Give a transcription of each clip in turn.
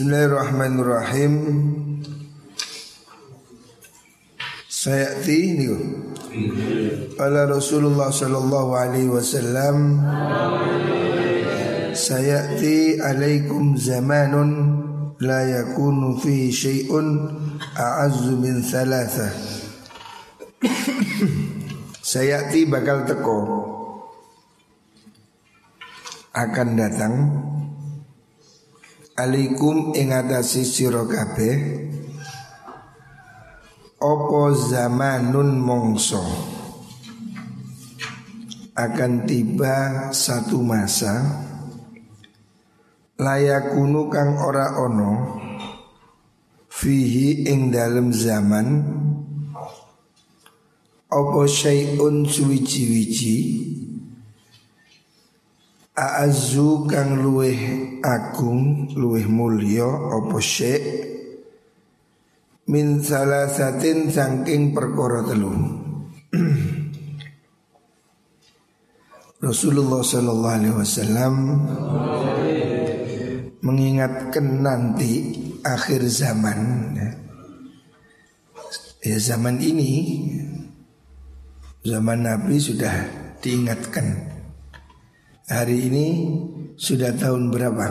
Bismillahirrahmanirrahim. Sayati niku. Ala Rasulullah sallallahu alaihi wasallam Sayati alaikum zamanun la yakunu fi syai'un a'azzu min thalatha Sayati bakal teko akan datang alaikum ing atase sira kabeh apa zamanun mongso? Akan tiba satu masa layakunu kang ora ono fihi ing dalem zaman apa syai'un suwiji-wiji A'azu kang luweh agung luweh mulya apa syek? Min salasatin saking perkara telu. Rasulullah sallallahu alaihi wasallam mengingatkan nanti akhir zaman ya. ya zaman ini zaman Nabi sudah diingatkan Hari ini sudah tahun berapa?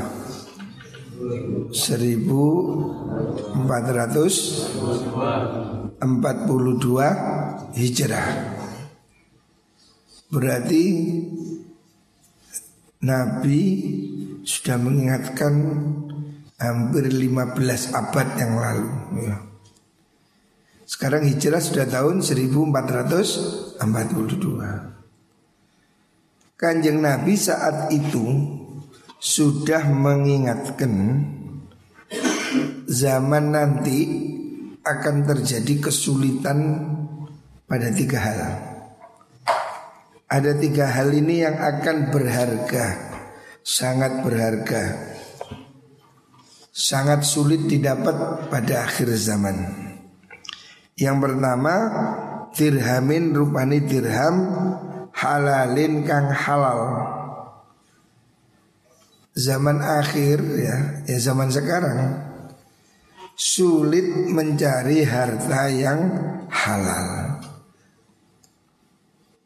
1442 Hijrah Berarti Nabi sudah mengingatkan hampir 15 abad yang lalu ya. Sekarang hijrah sudah tahun 1442 Kanjeng Nabi saat itu sudah mengingatkan zaman nanti akan terjadi kesulitan pada tiga hal. Ada tiga hal ini yang akan berharga, sangat berharga, sangat sulit didapat pada akhir zaman. Yang pertama, dirhamin rupani dirham halalin kang halal. Zaman akhir ya, ya zaman sekarang Sulit mencari harta yang halal.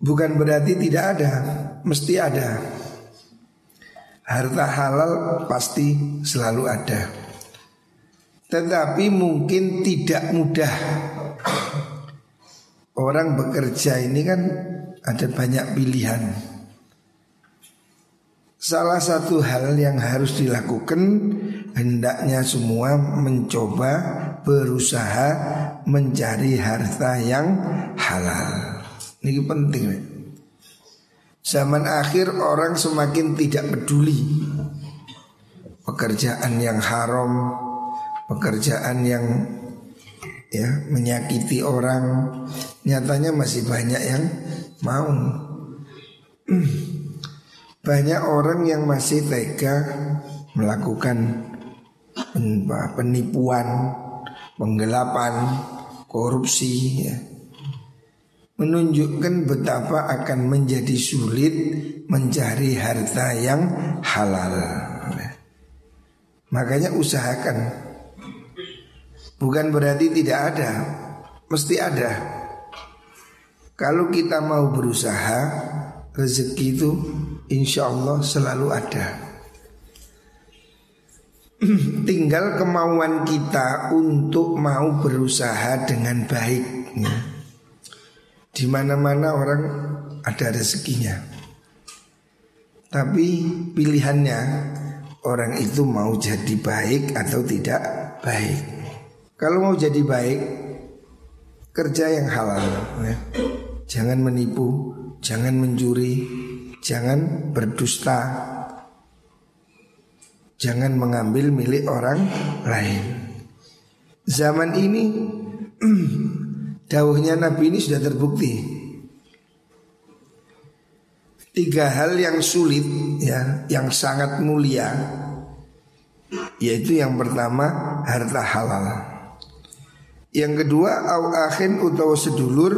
Bukan berarti tidak ada Mesti ada. Harta halal pasti selalu ada. Tetapi mungkin tidak mudah Orang bekerja ini kan ada banyak pilihan. Salah satu hal yang harus dilakukan hendaknya semua mencoba berusaha mencari harta yang halal. Ini penting. Zaman akhir orang semakin tidak peduli pekerjaan yang haram, pekerjaan yang ya menyakiti orang. Nyatanya masih banyak yang mau. Banyak orang yang masih tega melakukan penipuan, penggelapan, korupsi ya. Menunjukkan betapa akan menjadi sulit mencari harta yang halal. Makanya usahakan Bukan berarti tidak ada. Mesti ada. Kalau kita mau berusaha Rezeki itu insya Allah selalu ada. Tinggal kemauan kita untuk mau berusaha dengan baik. Di mana-mana orang ada rezekinya. Tapi pilihannya Orang itu mau jadi baik atau tidak baik Kalau mau jadi baik Kerja yang halal ya. Jangan menipu, jangan mencuri, jangan berdusta, jangan mengambil milik orang lain. Zaman ini dawuhnya Nabi ini sudah terbukti. Tiga hal yang sulit ya, yang sangat mulia yaitu yang pertama harta halal. Yang kedua au akhin utawa sedulur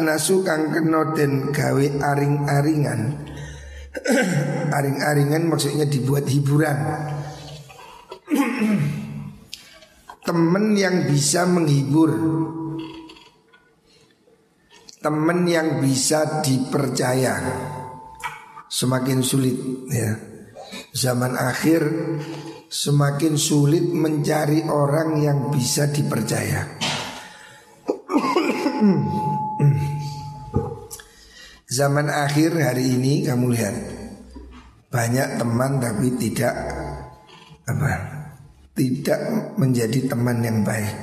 nasu kang kena den gawe aring-aringan. Aring-aringan maksudnya dibuat hiburan. Teman yang bisa menghibur. Teman yang bisa dipercaya. Semakin sulit ya. Zaman akhir semakin sulit mencari orang yang bisa dipercaya zaman akhir hari ini kamu lihat banyak teman tapi tidak apa tidak menjadi teman yang baik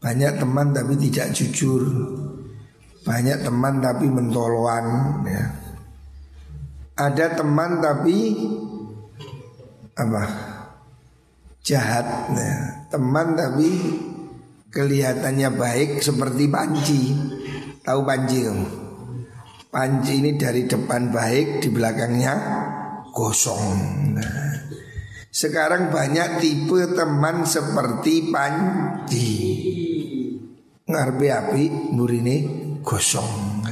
banyak teman tapi tidak jujur banyak teman tapi mentoloan ya. Ada teman tapi apa? Jahat ya. Teman tapi kelihatannya baik seperti panci. Tahu panci kamu? Panci ini dari depan baik, di belakangnya kosong. Nah, sekarang banyak tipe teman seperti panci. Ngarbe api burine gosong.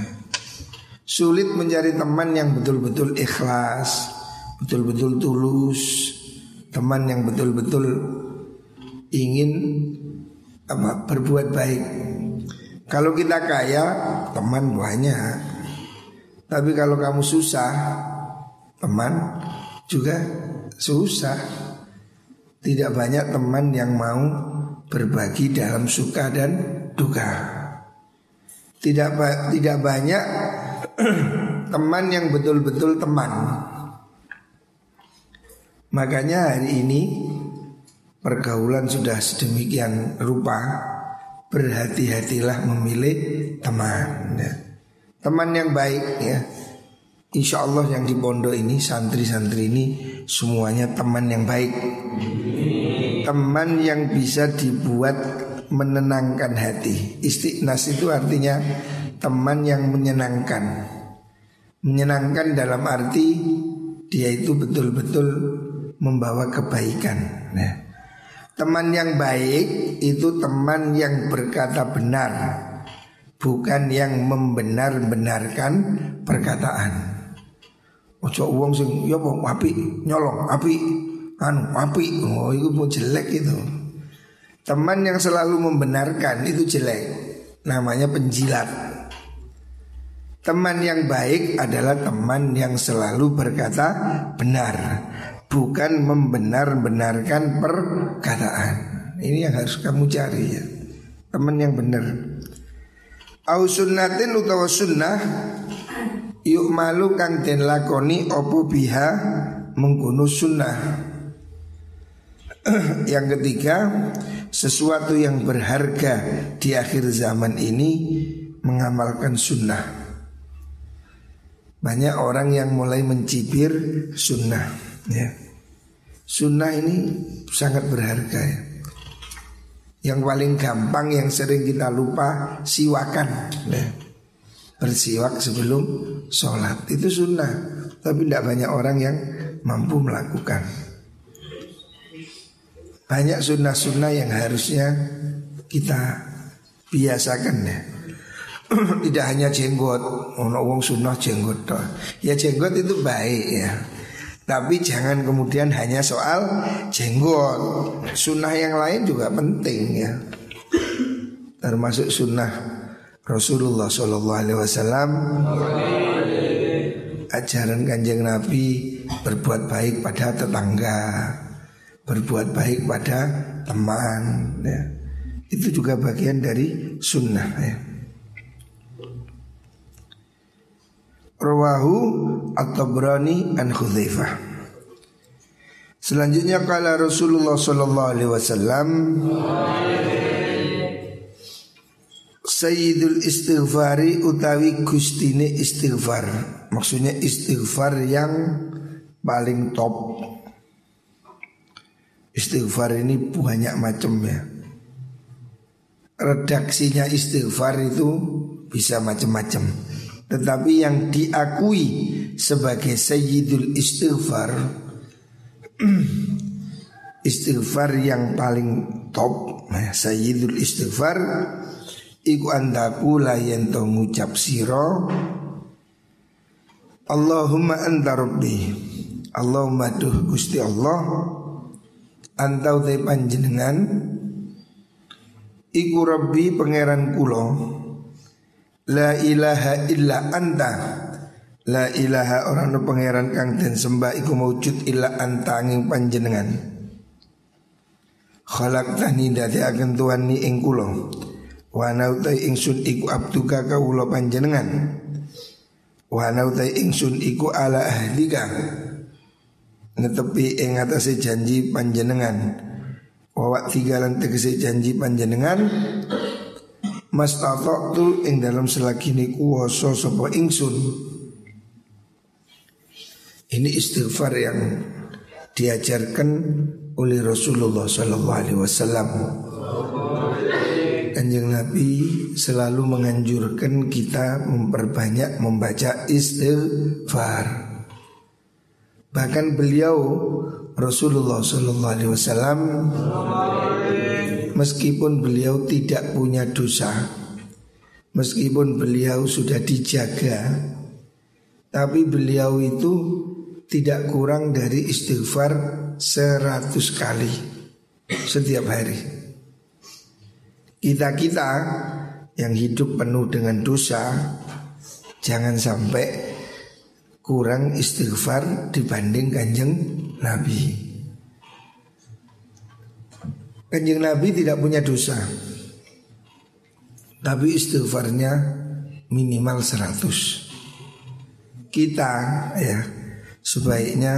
Sulit mencari teman yang betul-betul ikhlas, betul-betul tulus, teman yang betul-betul ingin apa berbuat baik. Kalau kita kaya, teman banyak. Tapi kalau kamu susah, teman juga susah. Tidak banyak teman yang mau berbagi dalam suka dan duka. Tidak tidak banyak teman yang betul-betul teman. Makanya hari ini pergaulan sudah sedemikian rupa berhati-hatilah memilih teman ya. Teman yang baik ya Insya Allah yang di pondok ini Santri-santri ini Semuanya teman yang baik Teman yang bisa dibuat menenangkan hati. Istiqnas itu artinya teman yang menyenangkan. Menyenangkan dalam arti dia itu betul-betul membawa kebaikan. Nah, teman yang baik itu teman yang berkata benar, bukan yang membenar-benarkan perkataan. Ojo uang sing ya api nyolong api anu api oh itu mau jelek itu Teman yang selalu membenarkan itu jelek Namanya penjilat Teman yang baik adalah teman yang selalu berkata benar Bukan membenar-benarkan perkataan Ini yang harus kamu cari ya Teman yang benar Au sunnatin utawa sunnah Yuk malu kang den lakoni opo biha menggunung sunnah Yang ketiga sesuatu yang berharga di akhir zaman ini mengamalkan sunnah. Banyak orang yang mulai mencibir sunnah. Ya. Sunnah ini sangat berharga ya. Yang paling gampang yang sering kita lupa siwakan. Ya. Bersiwak sebelum sholat itu sunnah. Tapi tidak banyak orang yang mampu melakukan. Banyak sunnah-sunnah yang harusnya kita biasakan ya. Tidak hanya jenggot, ono wong sunnah jenggot. Ya jenggot itu baik ya. Tapi jangan kemudian hanya soal jenggot. Sunnah yang lain juga penting ya. Termasuk sunnah Rasulullah Wasallam ajaran kanjeng Nabi berbuat baik pada tetangga berbuat baik pada teman ya. Itu juga bagian dari sunnah ya. Rawahu At-Tabrani an Hudzaifah. Selanjutnya kala Rasulullah sallallahu alaihi wasallam Sayyidul istighfari utawi gustine istighfar. Maksudnya istighfar yang paling top. Istighfar ini banyak macam ya. Redaksinya istighfar itu bisa macam-macam Tetapi yang diakui sebagai Sayyidul Istighfar Istighfar yang paling top nah, Sayyidul Istighfar Iku andaku layan to ngucap siro Allahumma anta rabbi. Allahumma duh gusti Allah antau te panjenengan. Iku Rabbi pangeran kulo La ilaha illa anta. La ilaha orang no pangeran kang den sembah iku maujud illa anta angin panjenengan. Khalaq tani dati akan tuan ni ing kulo Wa nautai ingsun iku abduka kawulo panjenengan. Wa nautai ingsun iku ala ahlika Netepi ing atase janji panjenengan. Wawak tigalan tegese janji panjenengan Mas tu ing dalam selagi ni kuwoso sopo ingsun Ini istighfar yang diajarkan oleh Rasulullah Sallallahu Alaihi Wasallam. Kanjeng Nabi selalu menganjurkan kita memperbanyak membaca istighfar. Bahkan beliau Rasulullah Sallallahu Alaihi Wasallam meskipun beliau tidak punya dosa, meskipun beliau sudah dijaga, tapi beliau itu tidak kurang dari istighfar seratus kali setiap hari. Kita-kita yang hidup penuh dengan dosa jangan sampai kurang istighfar dibanding kanjeng Nabi. Kanjeng Nabi tidak punya dosa Tapi istighfarnya minimal seratus. Kita ya sebaiknya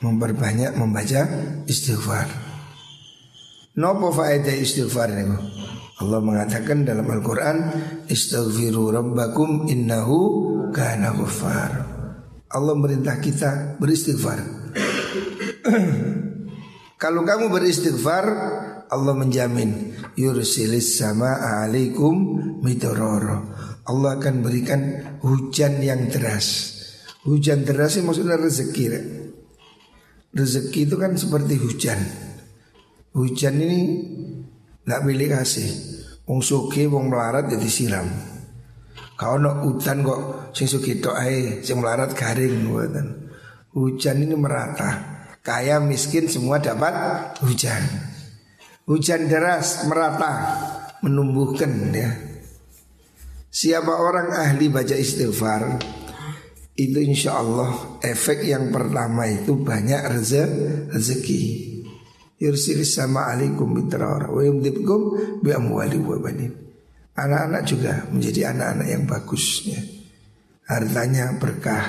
memperbanyak membaca istighfar. Nopo faedah istighfar ini? Allah mengatakan dalam Al-Quran Istighfiru rabbakum innahu kana ghaffar Allah merintah kita beristighfar Kalau kamu beristighfar Allah menjamin Yursilis sama alaikum mitororo Allah akan berikan hujan yang deras. Hujan deras itu maksudnya rezeki Rezeki itu kan seperti hujan. Hujan ini Tidak pilih kasih Wong suki, wong melarat jadi siram. Kau nak hujan kok Sing suki tok ae Sing melarat garing buatan. Hujan ini merata. Kaya miskin semua dapat hujan Hujan deras merata Menumbuhkan ya Siapa orang ahli baca istighfar itu insya Allah efek yang pertama itu banyak rezeki. Yursilis sama alaikum bitrara wa yumdibkum bi amwali wa banin. Anak-anak juga menjadi anak-anak yang bagus ya. Hartanya berkah.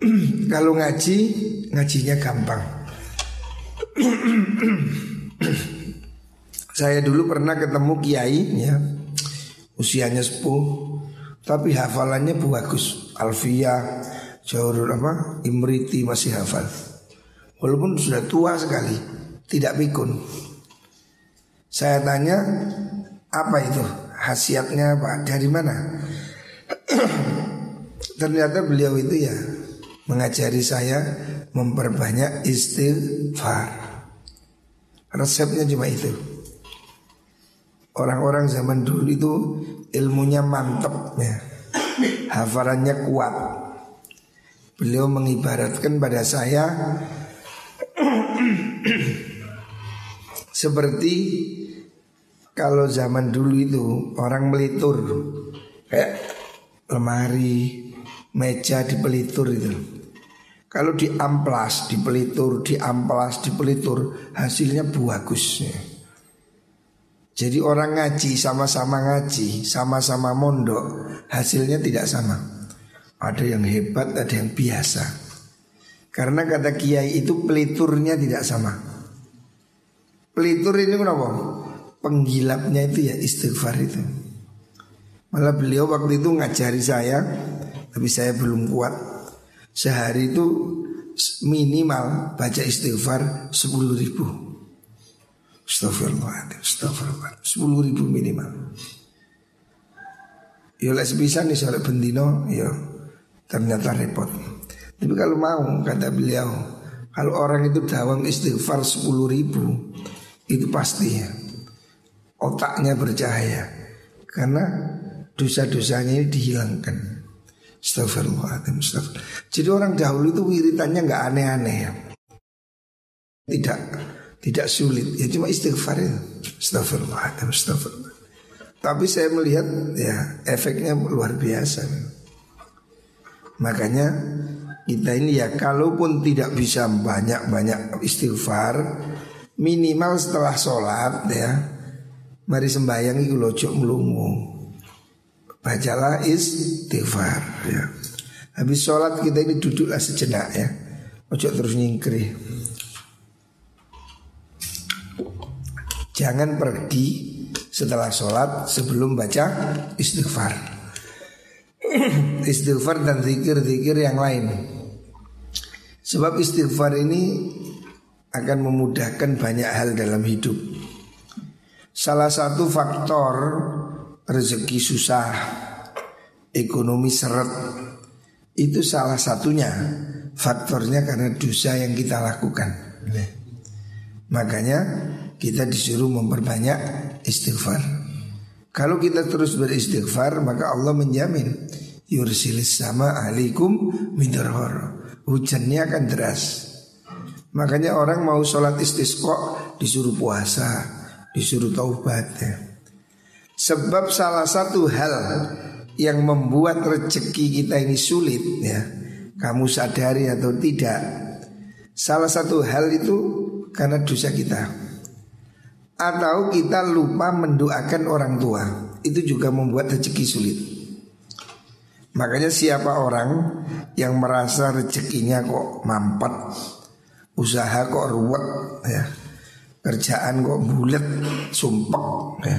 Kalau ngaji, ngajinya gampang. Saya dulu pernah ketemu kiai ya. Usianya sepuh tapi hafalannya bagus Alfia Jauhur apa Imriti masih hafal. Walaupun sudah tua sekali Tidak pikun. Saya tanya Apa itu? Hasiatnya apa Dari mana? Ternyata beliau itu ya Mengajari saya Memperbanyak istighfar. Resepnya cuma itu Orang-orang zaman dulu itu ilmunya mantap ya. Hafalannya kuat. Beliau mengibaratkan pada saya seperti kalau zaman dulu itu orang melitur kayak lemari, meja dipelitur itu. Kalau diamplas, dipelitur, diamplas, dipelitur, hasilnya bagus. Ya. Jadi orang ngaji sama-sama ngaji, sama-sama mondok, hasilnya tidak sama. Ada yang hebat, ada yang biasa. Karena kata kiai itu peliturnya tidak sama. Pelitur ini kenapa? Penggilapnya itu ya istighfar itu. Malah beliau waktu itu ngajari saya, tapi saya belum kuat. Sehari itu minimal baca istighfar 10 ribu. Astagfirullahaladzim Astagfirullahaladzim. Sepuluh ribu minimal. Ya les bisa nih sore bendino Ya ternyata repot. Tapi kalau mau kata beliau Kalau orang itu dawang istighfar sepuluh ribu Itu pasti ya Otaknya bercahaya. Karena dosa-dosanya ini dihilangkan. Astagfirullahaladzim Astagfirullah. Jadi orang dahulu itu wiritannya nggak aneh-aneh ya. Tidak Tidak sulit. Ya cuma istighfar itu Astagfirullah Astagfirullah Tapi saya melihat ya efeknya luar biasa. Makanya kita ini ya kalaupun tidak bisa banyak-banyak istighfar Minimal setelah sholat ya Mari sembahyang itu lojok melungu Bacalah istighfar ya. Habis sholat kita ini duduklah sejenak ya. Ojo terus nyingkri Jangan pergi setelah sholat sebelum baca istighfar. Istighfar dan zikir-zikir yang lain. Sebab istighfar ini akan memudahkan banyak hal dalam hidup. Salah satu faktor rezeki susah, ekonomi seret itu salah satunya faktornya karena dosa yang kita lakukan. Makanya kita disuruh memperbanyak istighfar. Kalau kita terus beristighfar maka Allah menjamin yursilis sama alaikum midarhor. Hujannya akan deras. Makanya orang mau sholat istisqa disuruh puasa, disuruh taubat ya. Sebab salah satu hal yang membuat rezeki kita ini sulit ya, kamu sadari atau tidak, salah satu hal itu karena dosa kita. Atau kita lupa mendoakan orang tua, itu juga membuat rezeki sulit. Makanya siapa orang yang merasa rezekinya kok mampet, usaha kok ruwet ya, kerjaan kok bulat, sumpek ya.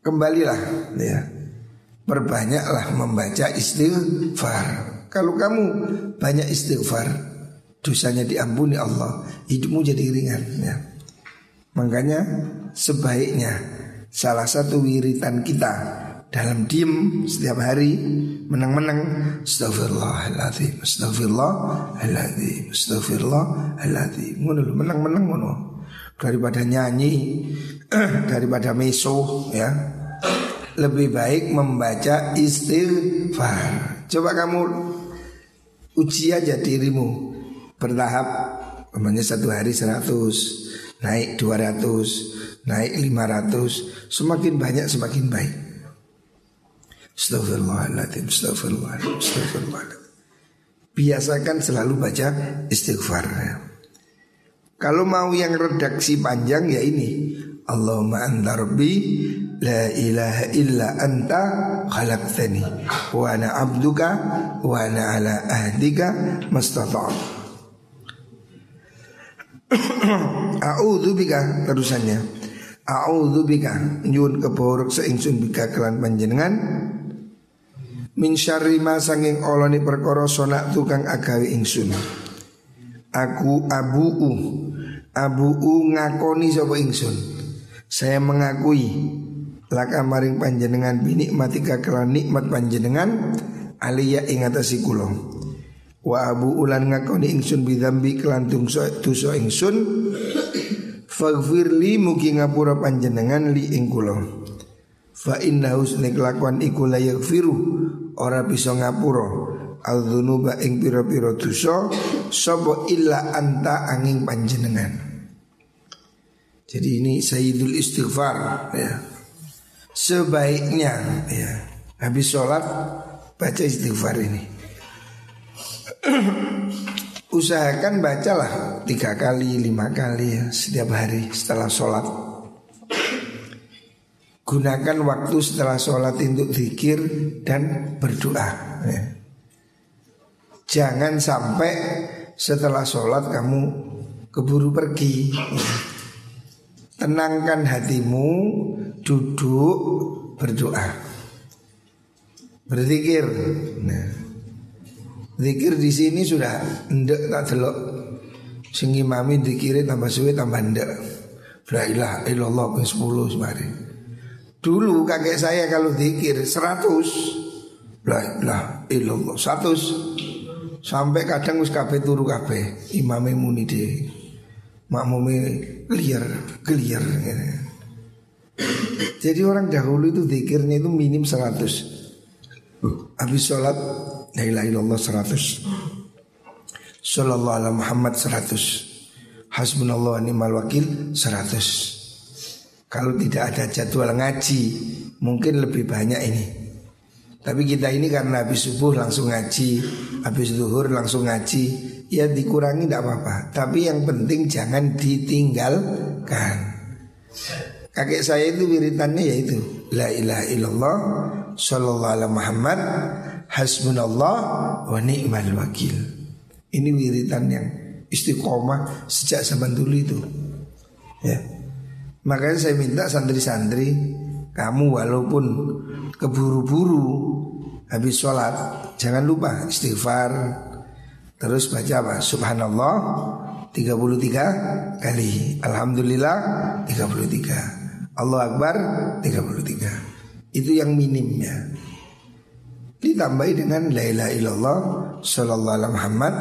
Kembalilah ya. Perbanyaklah membaca istighfar. Kalau kamu banyak istighfar, dosanya diampuni Allah, hidupmu jadi ringan ya. Makanya sebaiknya salah satu wiritan kita dalam diem setiap hari menang-menang astagfirullahaladzim astagfirullahaladzim astagfirullahaladzim ngono menang-menang ngono. Daripada nyanyi daripada meso ya. Lebih baik membaca istighfar. Coba kamu uji aja dirimu bertahap namanya satu hari 100 naik 200 naik 500 semakin banyak semakin baik. Astagfirullahaladzim Astagfirullahaladzim Astagfirullahaladzim Biasakan selalu baca istighfar. Kalau mau yang redaksi panjang ya ini. Allahumma anta rabbi La ilaha illa anta khalaqtani. Wa ana abduka Wa ana ala ahdika Mastata'am A'udhu bika Terusannya. A'udhu bika Nyun keborok seingsun bika kelan panjenengan. Min syarri ma sanging oloni perkara sonak tukang agawe ingsun. Aku abu'u Abu'u ngakoni sapa ingsun. Saya mengakui Laka maring panjenengan binikmatika kelan nikmat panjenengan Aliyah ingatasi kulo Wa abu ulan ngakoni ingsun bidambi kelan tungso tuso ingsun Faghfirli mugi ngapura panjenengan li ing kulo Fa inna husni kelakuan iku layak firu Ora bisa ngapura al-dzunuba ing pira-pira dosa sapa illa anta angin panjenengan. Jadi ini sayyidul istighfar ya. Sebaiknya ya habis sholat baca istighfar ini. Usahakan bacalah tiga kali, lima kali ya setiap hari setelah sholat. Gunakan waktu setelah sholat untuk zikir dan berdoa. Ya. Jangan sampai setelah sholat kamu keburu pergi Tenangkan hatimu Duduk berdoa Berzikir nah, Zikir di sini sudah ndek tak delok. Sing imami dikirim tambah suwe tambah ndek. La ilaha illallah ke 10 semari. Dulu kakek saya kalau zikir 100 La ilaha illallah 100 Sampai kadang wis kabeh turu kabeh, imame muni de. Makmume liar, clear gitu. Jadi orang dahulu itu zikirnya itu minim 100 Habis sholat La ilaha illallah 100 Sallallahu ala Muhammad 100 Hasbunallah wa ni'mal wakil 100 Kalau tidak ada jadwal ngaji Mungkin lebih banyak ini. Tapi kita ini karena habis subuh langsung ngaji Habis zuhur langsung ngaji Ya dikurangi tidak apa-apa. Tapi yang penting jangan ditinggalkan. Kakek saya itu wiritannya yaitu La ilaha illallah Sallallahu alaihi Muhammad Hasbunallah wa ni'mal wakil. Ini wiritan yang istiqomah sejak zaman dulu itu. Ya. Makanya saya minta santri-santri Kamu walaupun keburu-buru Habis sholat Jangan lupa istighfar. Terus baca apa? Subhanallah 33 kali. Alhamdulillah 33 Allah Akbar 33 Itu yang minimnya Ditambahi dengan La ilaha illallah Sallallahu alaihi Muhammad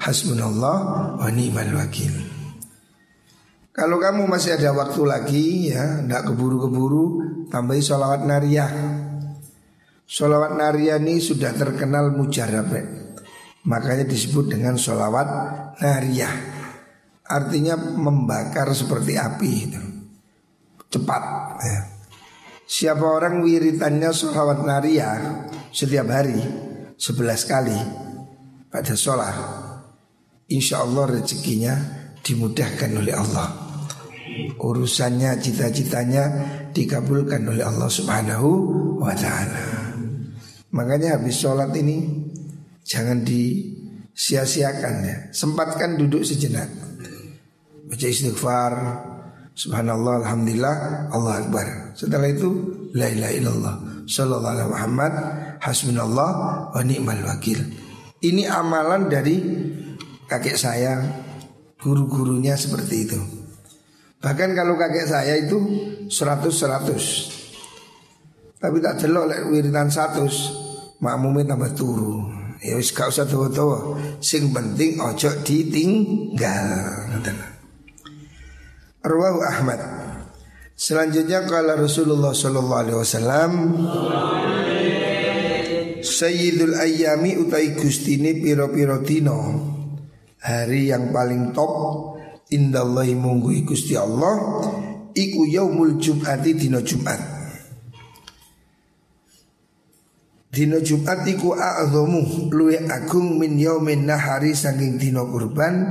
Hasbunallah wa ni'mal wakil. Kalau kamu masih ada waktu lagi ya Tidak keburu-keburu Tambahi sholawat nariyah Sholawat nariyah ini sudah terkenal mujarab Makanya disebut dengan sholawat nariyah Artinya membakar seperti api itu. Cepat ya. Siapa orang wiritannya sholawat nariyah Setiap hari sebelas kali Pada sholat Insya Allah rezekinya dimudahkan oleh Allah Urusannya cita-citanya dikabulkan oleh Allah subhanahu wa ta'ala Makanya habis sholat ini Jangan disia-siakan ya. Sempatkan duduk sejenak. Baca istighfar, subhanallah, alhamdulillah, Allah akbar. Setelah itu la ilaha illallah, sallallahu alaihi Muhammad, hasbunallah wa ni'mal wakil. Ini amalan dari kakek saya, guru-gurunya seperti itu. Bahkan kalau kakek saya itu 100-100 Tapi tak jelok lek wiridan 100 Makmumnya tambah turu. Ya wis gak usah tua-tua Sing penting ojo ditinggal. Arwahu Ahmad. Selanjutnya kalau Rasulullah Sallallahu Alaihi Wasallam Sayyidul Ayami utai gustini piro piro dino Hari yang paling top Indallahi munggui gusti Allah Iku yaumul jum'ati dino jum'at Dino Jumat iku a'zamu luwe agung min yaumin nahari saking dino kurban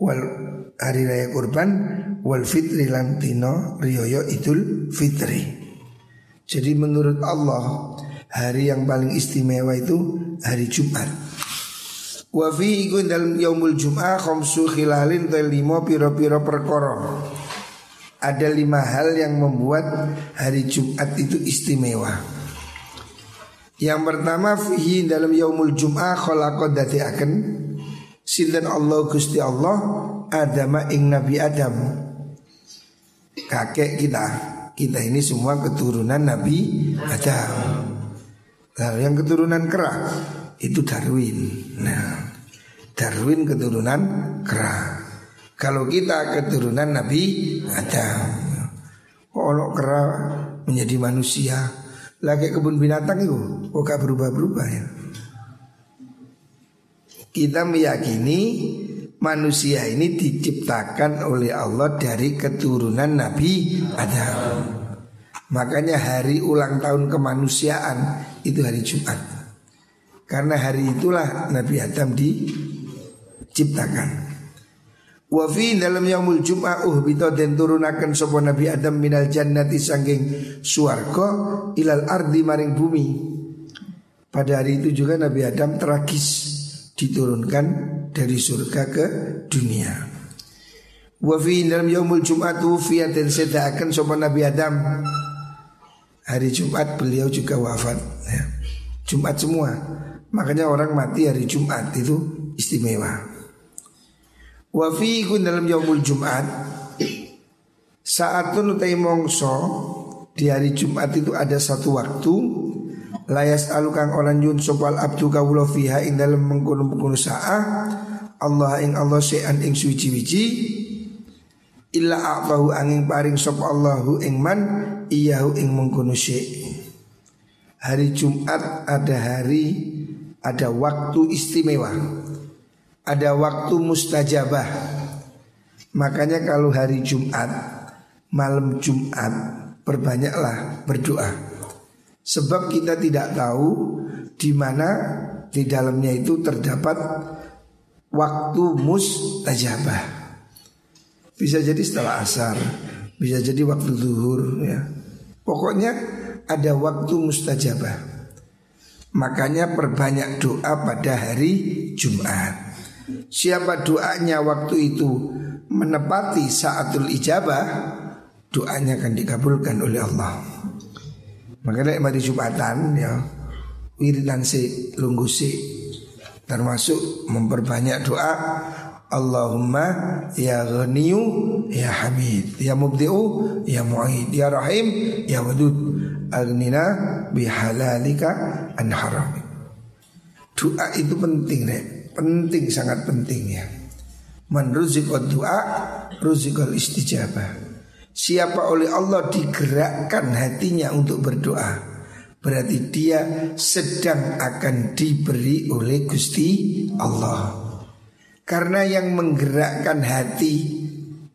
wal hari raya kurban wal fitri lan dino riyoyo idul fitri. Jadi menurut Allah hari yang paling istimewa itu hari Jumat. Wa fi iku dalam yaumul Jum'ah khamsu khilalin lima piro-piro perkara. Ada lima hal yang membuat hari Jumat itu istimewa. Yang pertama fihi dalam yaumul jum'ah khalaqa akan sinten Allah Gusti Allah Adam ing Nabi Adam. Kakek kita. Kita ini semua keturunan Nabi Adam. Lalu yang keturunan kera itu Darwin. Nah, Darwin keturunan kera. Kalau kita keturunan Nabi Adam. Kalau kera menjadi manusia, lagi kebun binatang itu kok berubah-berubah ya Kita meyakini manusia ini diciptakan oleh Allah dari keturunan Nabi Adam Makanya hari ulang tahun kemanusiaan itu hari Jumat Karena hari itulah Nabi Adam diciptakan Wa fi dalam yaumul jum'ah uhbita dan turunakan sapa Nabi Adam minal jannati sangking swarga ilal ardi maring bumi. Pada hari itu juga Nabi Adam tragis diturunkan dari surga ke dunia. Wa fi dalam yaumul jum'ah tufiya dan sedaakan sapa Nabi Adam. Hari Jumat beliau juga wafat ya. Jumat semua. Makanya orang mati hari Jumat itu istimewa. Wa fi dalam yaumul Jumat saat utai mongso di hari Jumat itu ada satu waktu layas alukang orang yun sopal abdu kawulo fiha ing dalam mengkono mengkono saah Allah ing Allah se'an ing suci wici illa a'tahu angin paring sop Allahu ing man iyahu ing mengkono Hari Jumat ada hari ada waktu istimewa. Ada waktu mustajabah. Makanya kalau hari Jumat Malam Jumat Perbanyaklah berdoa. Sebab kita tidak tahu di mana di dalamnya itu terdapat waktu mustajabah. Bisa jadi setelah asar, bisa jadi waktu zuhur ya. Pokoknya ada waktu mustajabah. Makanya perbanyak doa pada hari Jumat. Siapa doanya waktu itu menepati saatul ijabah, doanya akan dikabulkan oleh Allah. Makanya hari Jumatan ya wiridan si lunggu si termasuk memperbanyak doa Allahumma ya ghaniyu ya hamid ya mubdi'u ya mu'id ya rahim ya wadud. Aghnina bihalalika an haram doa itu penting deh penting sangat penting ya. Man doa ruzikal istijabah. Siapa oleh Allah digerakkan hatinya untuk berdoa Berarti dia sedang akan diberi oleh Gusti Allah Karena yang menggerakkan hati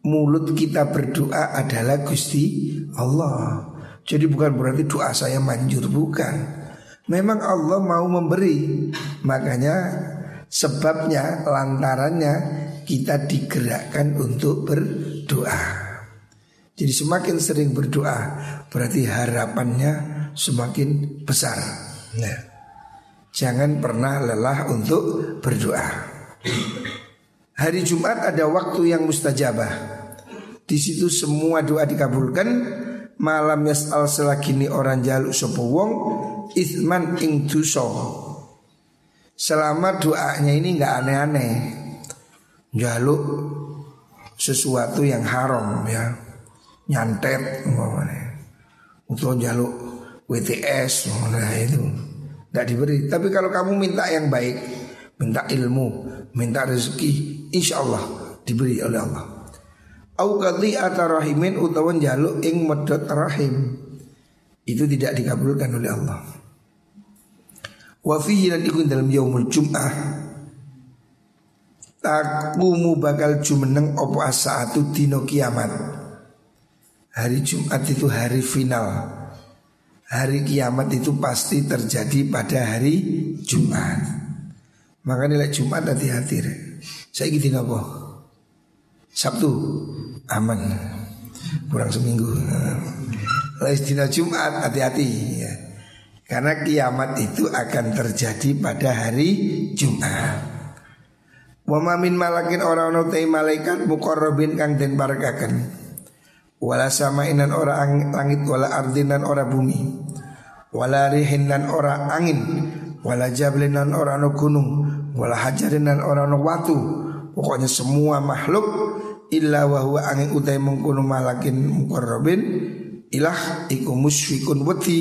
mulut kita berdoa adalah Gusti Allah Jadi bukan berarti doa saya manjur bukan Memang Allah mau memberi Makanya sebabnya lantarannya kita digerakkan untuk berdoa jadi semakin sering berdoa berarti harapannya semakin besar. Nah, jangan pernah lelah untuk berdoa. Hari Jumat ada waktu yang mustajabah. Di situ semua doa dikabulkan. Malam yas'al selagini orang jaluk sopo wong ithman ing duso. Selama doanya ini nggak aneh-aneh. Jaluk sesuatu yang haram ya. Nyantet Untuk jaluk WTS nah itu tidak diberi tapi kalau kamu minta yang baik minta ilmu minta rezeki insya Allah diberi oleh Allah. Au atau rahimin utawa jaluk ing medot rahim. Itu tidak dikabulkan oleh Allah. Wa fihi lan ikun dalam yaumul jum'ah. Takumu bakal jumeneng opo asaatu dino kiamat. Hari Jumat itu hari final. Hari kiamat itu pasti terjadi pada hari Jumat. Maka nilai Jumat hati-hati. Saya gitu apa? Sabtu aman. Kurang seminggu. Lain dina Jumat hati-hati ya. Karena kiamat itu akan terjadi pada hari Jumat. Wa min malakin orang ono malaikat muqarrabin kang den barakaken wala samainan ora langit wala ardinan ora bumi wala rihinan ora angin wala jablinan ora no gunung wala hajarinan ora no watu pokoknya semua makhluk illa wa huwa angin utai mengkono malakin mukarrabin ilah iku musfikun wati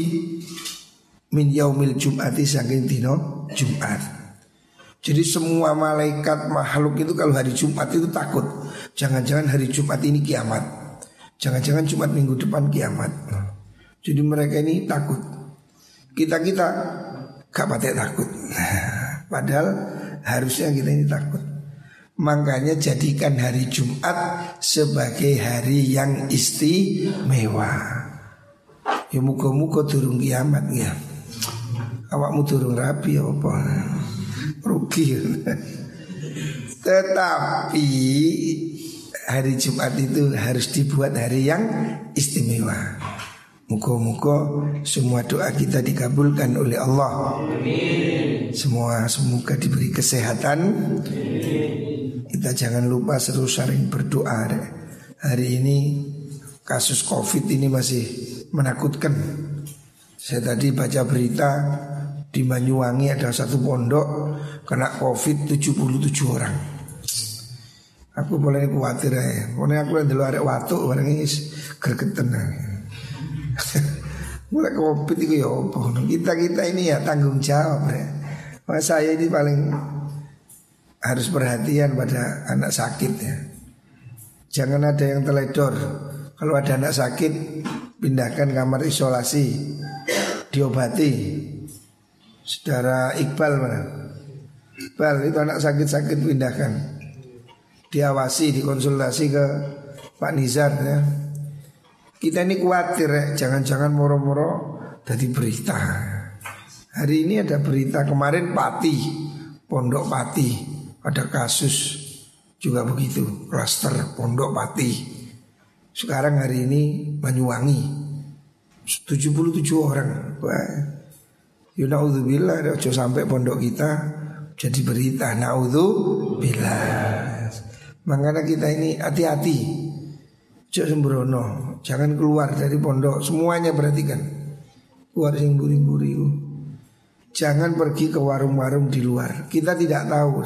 min yaumil jum'ati saking dino Jumat. Jadi semua malaikat makhluk itu kalau hari Jumat itu takut. Jangan-jangan hari Jumat ini kiamat. Jangan-jangan cuma minggu depan kiamat. Jadi mereka ini takut. Kita-kita gak pakai takut. Padahal harusnya kita ini takut. Makanya jadikan hari Jumat sebagai hari yang istimewa. Ya muka-muka turun kiamat ya. Awakmu turun rapi ya apa? Rugi. Tetapi hari Jumat itu harus dibuat hari yang istimewa. Muka-muka semua doa kita dikabulkan oleh Allah. Semua semoga diberi kesehatan. Kita jangan lupa selalu sering berdoa. Hari ini kasus COVID ini masih menakutkan. Saya tadi baca berita di Banyuwangi ada satu pondok kena COVID 77 orang. Aku boleh khawatir ya. Pokoknya aku yang dulu ada waktu orang ini gergeten. Mulai covid itu ya apa? Kita kita ini ya tanggung jawab ya. Mas saya ini paling harus perhatian pada anak sakit ya. Jangan ada yang teledor. Kalau ada anak sakit, pindahkan kamar isolasi, diobati. Saudara Iqbal mana? Iqbal itu anak sakit-sakit pindahkan diawasi, dikonsultasi ke Pak Nizar ya. Kita ini khawatir jangan-jangan moro-moro jadi berita. Hari ini ada berita kemarin Pati, Pondok Pati, ada kasus juga begitu, klaster Pondok Pati. Sekarang hari ini Banyuwangi, 77 orang. Wah, ya, sampai pondok kita jadi berita. Naudzubillah. Makanya kita ini hati-hati. Jangan sembrono, jangan keluar dari pondok. Semuanya perhatikan. Keluar sing buri-buri. Jangan pergi ke warung-warung di luar. Kita tidak tahu.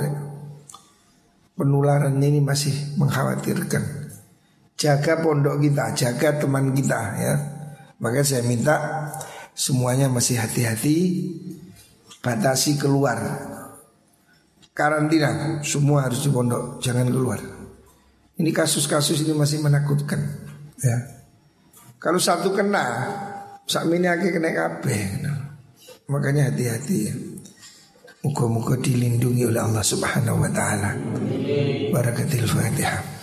Penularan ini masih mengkhawatirkan. Jaga pondok kita, jaga teman kita ya. Maka saya minta semuanya masih hati-hati, batasi keluar. Karantina, semua harus di pondok, jangan keluar. Ini kasus-kasus ini masih menakutkan. Ya. Kalau satu kena, ini akan kena kabeh. Makanya hati-hati ya. Muka-muka dilindungi oleh Allah Subhanahu wa taala. Barakatil Fatihah.